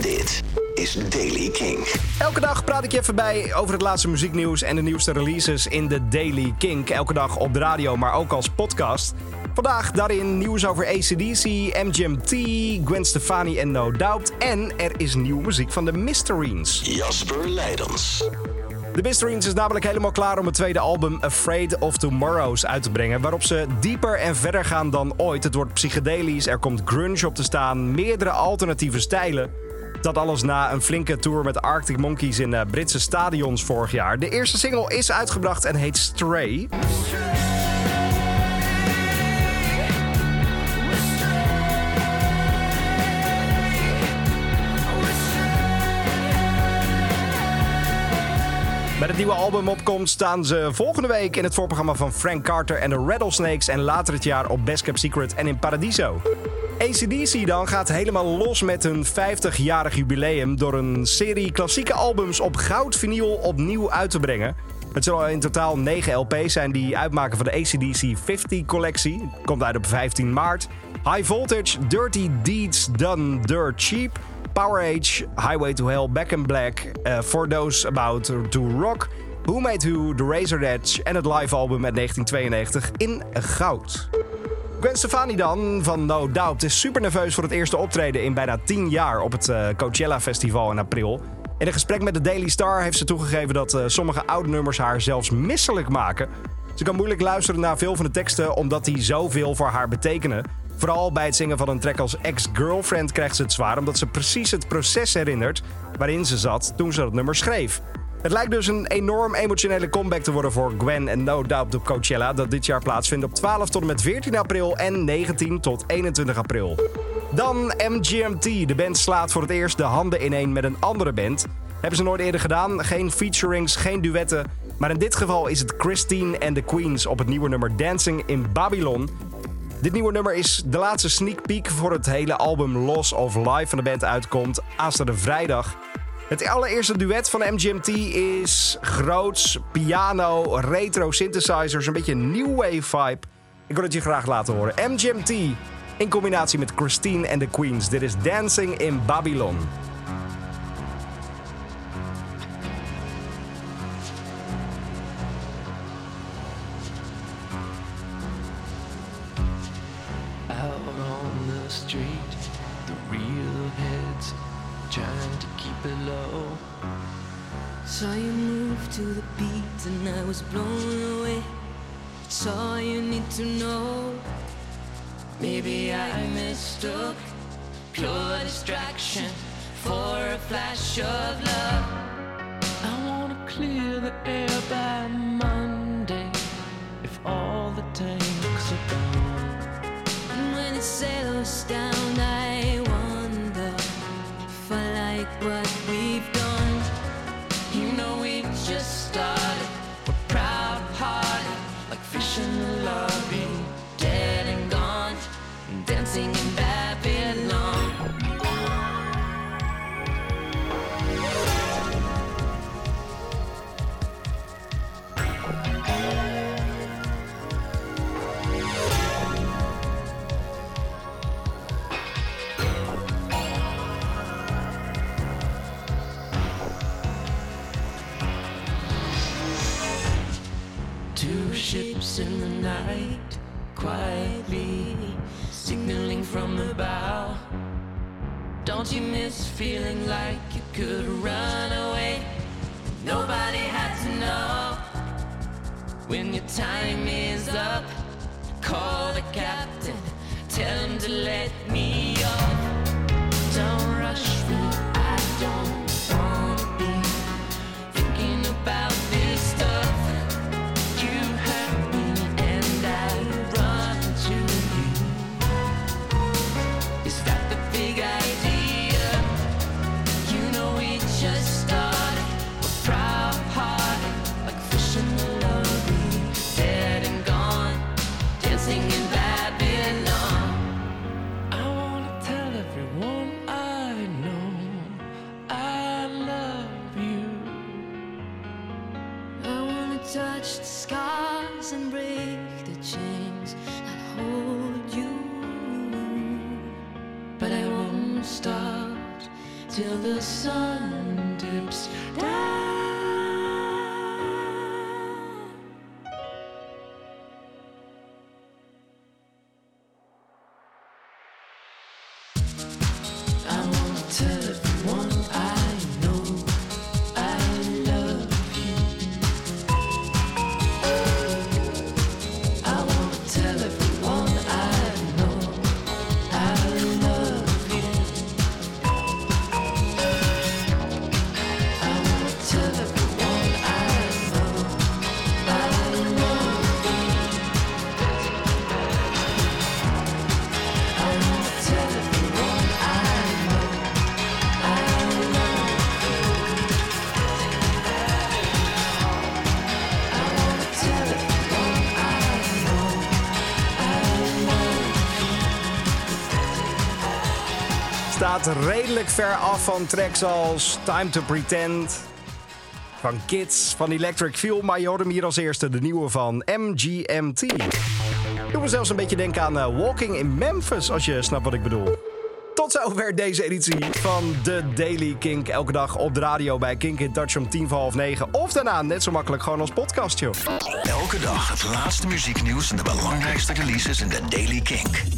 Dit is Daily King. Elke dag praat ik je even bij over het laatste muzieknieuws en de nieuwste releases in de Daily Kink. Elke dag op de radio, maar ook als podcast. Vandaag daarin nieuws over ACDC, MGMT, Gwen Stefani en No Doubt. En er is nieuwe muziek van de Mysterines. Jasper Leidens. De Mysterines is namelijk helemaal klaar om het tweede album Afraid of Tomorrows uit te brengen. Waarop ze dieper en verder gaan dan ooit. Het wordt psychedelisch, er komt grunge op te staan, meerdere alternatieve stijlen. Dat alles na een flinke tour met Arctic Monkeys in eh, Britse stadions vorig jaar. De eerste single is uitgebracht en heet Stray. Met het nieuwe album opkomt staan ze volgende week in het voorprogramma van Frank Carter en de Rattlesnakes en later het jaar op Best Kept Secret en in Paradiso. ACDC dan gaat helemaal los met hun 50-jarig jubileum door een serie klassieke albums op goud vinyl opnieuw uit te brengen. Het zullen in totaal 9 LP's zijn die uitmaken van de ACDC 50 collectie. Komt uit op 15 maart. High Voltage, Dirty Deeds Done Dirt Cheap, Power Age, Highway to Hell, Back in Black, uh, For Those About to Rock, Who Made Who, The Razor Edge en het live album uit 1992 in goud. Gwen Stefani dan, van No Doubt, is super nerveus voor het eerste optreden in bijna 10 jaar op het uh, Coachella Festival in april. In een gesprek met de Daily Star heeft ze toegegeven dat uh, sommige oude nummers haar zelfs misselijk maken. Ze kan moeilijk luisteren naar veel van de teksten omdat die zoveel voor haar betekenen. Vooral bij het zingen van een track als Ex-Girlfriend krijgt ze het zwaar omdat ze precies het proces herinnert waarin ze zat toen ze dat nummer schreef. Het lijkt dus een enorm emotionele comeback te worden voor Gwen en No Doubt op Coachella, dat dit jaar plaatsvindt op 12 tot en met 14 april en 19 tot 21 april. Dan MGMT. De band slaat voor het eerst de handen ineen met een andere band. Hebben ze nooit eerder gedaan. Geen featurings, geen duetten. Maar in dit geval is het Christine and the Queens op het nieuwe nummer Dancing in Babylon. Dit nieuwe nummer is de laatste sneak peek voor het hele album Loss of Life van de band uitkomt aanstaande vrijdag. Het allereerste duet van MGMT is groots, piano, retro synthesizers, een beetje new wave vibe. Ik wil het je graag laten horen. MGMT in combinatie met Christine and the Queens. Dit is Dancing in Babylon. out on the street. The real heads to keep it low. Saw you move to the beat and I was blown away. It's all you need to know. Maybe I mistook pure distraction for a flash of love. Two ships in the night, quietly signaling from the bow. Don't you miss feeling like you could run away? Nobody had to know. When your time is up, call the captain, tell him to let me and break the chains that hold you. but I won't stop till the sun dips Staat redelijk ver af van tracks als Time to Pretend. Van Kids, van Electric Feel. Maar je hoort hem hier als eerste, de nieuwe van MGMT. Doe me zelfs een beetje denken aan eh, Walking in Memphis, als je snapt wat ik bedoel. Tot zover deze editie van The Daily Kink. Elke dag op de radio bij Kink in Touch om tien voor half negen. Of daarna net zo makkelijk gewoon als podcast, joh. Elke dag het laatste muzieknieuws en de belangrijkste releases in de Daily Kink.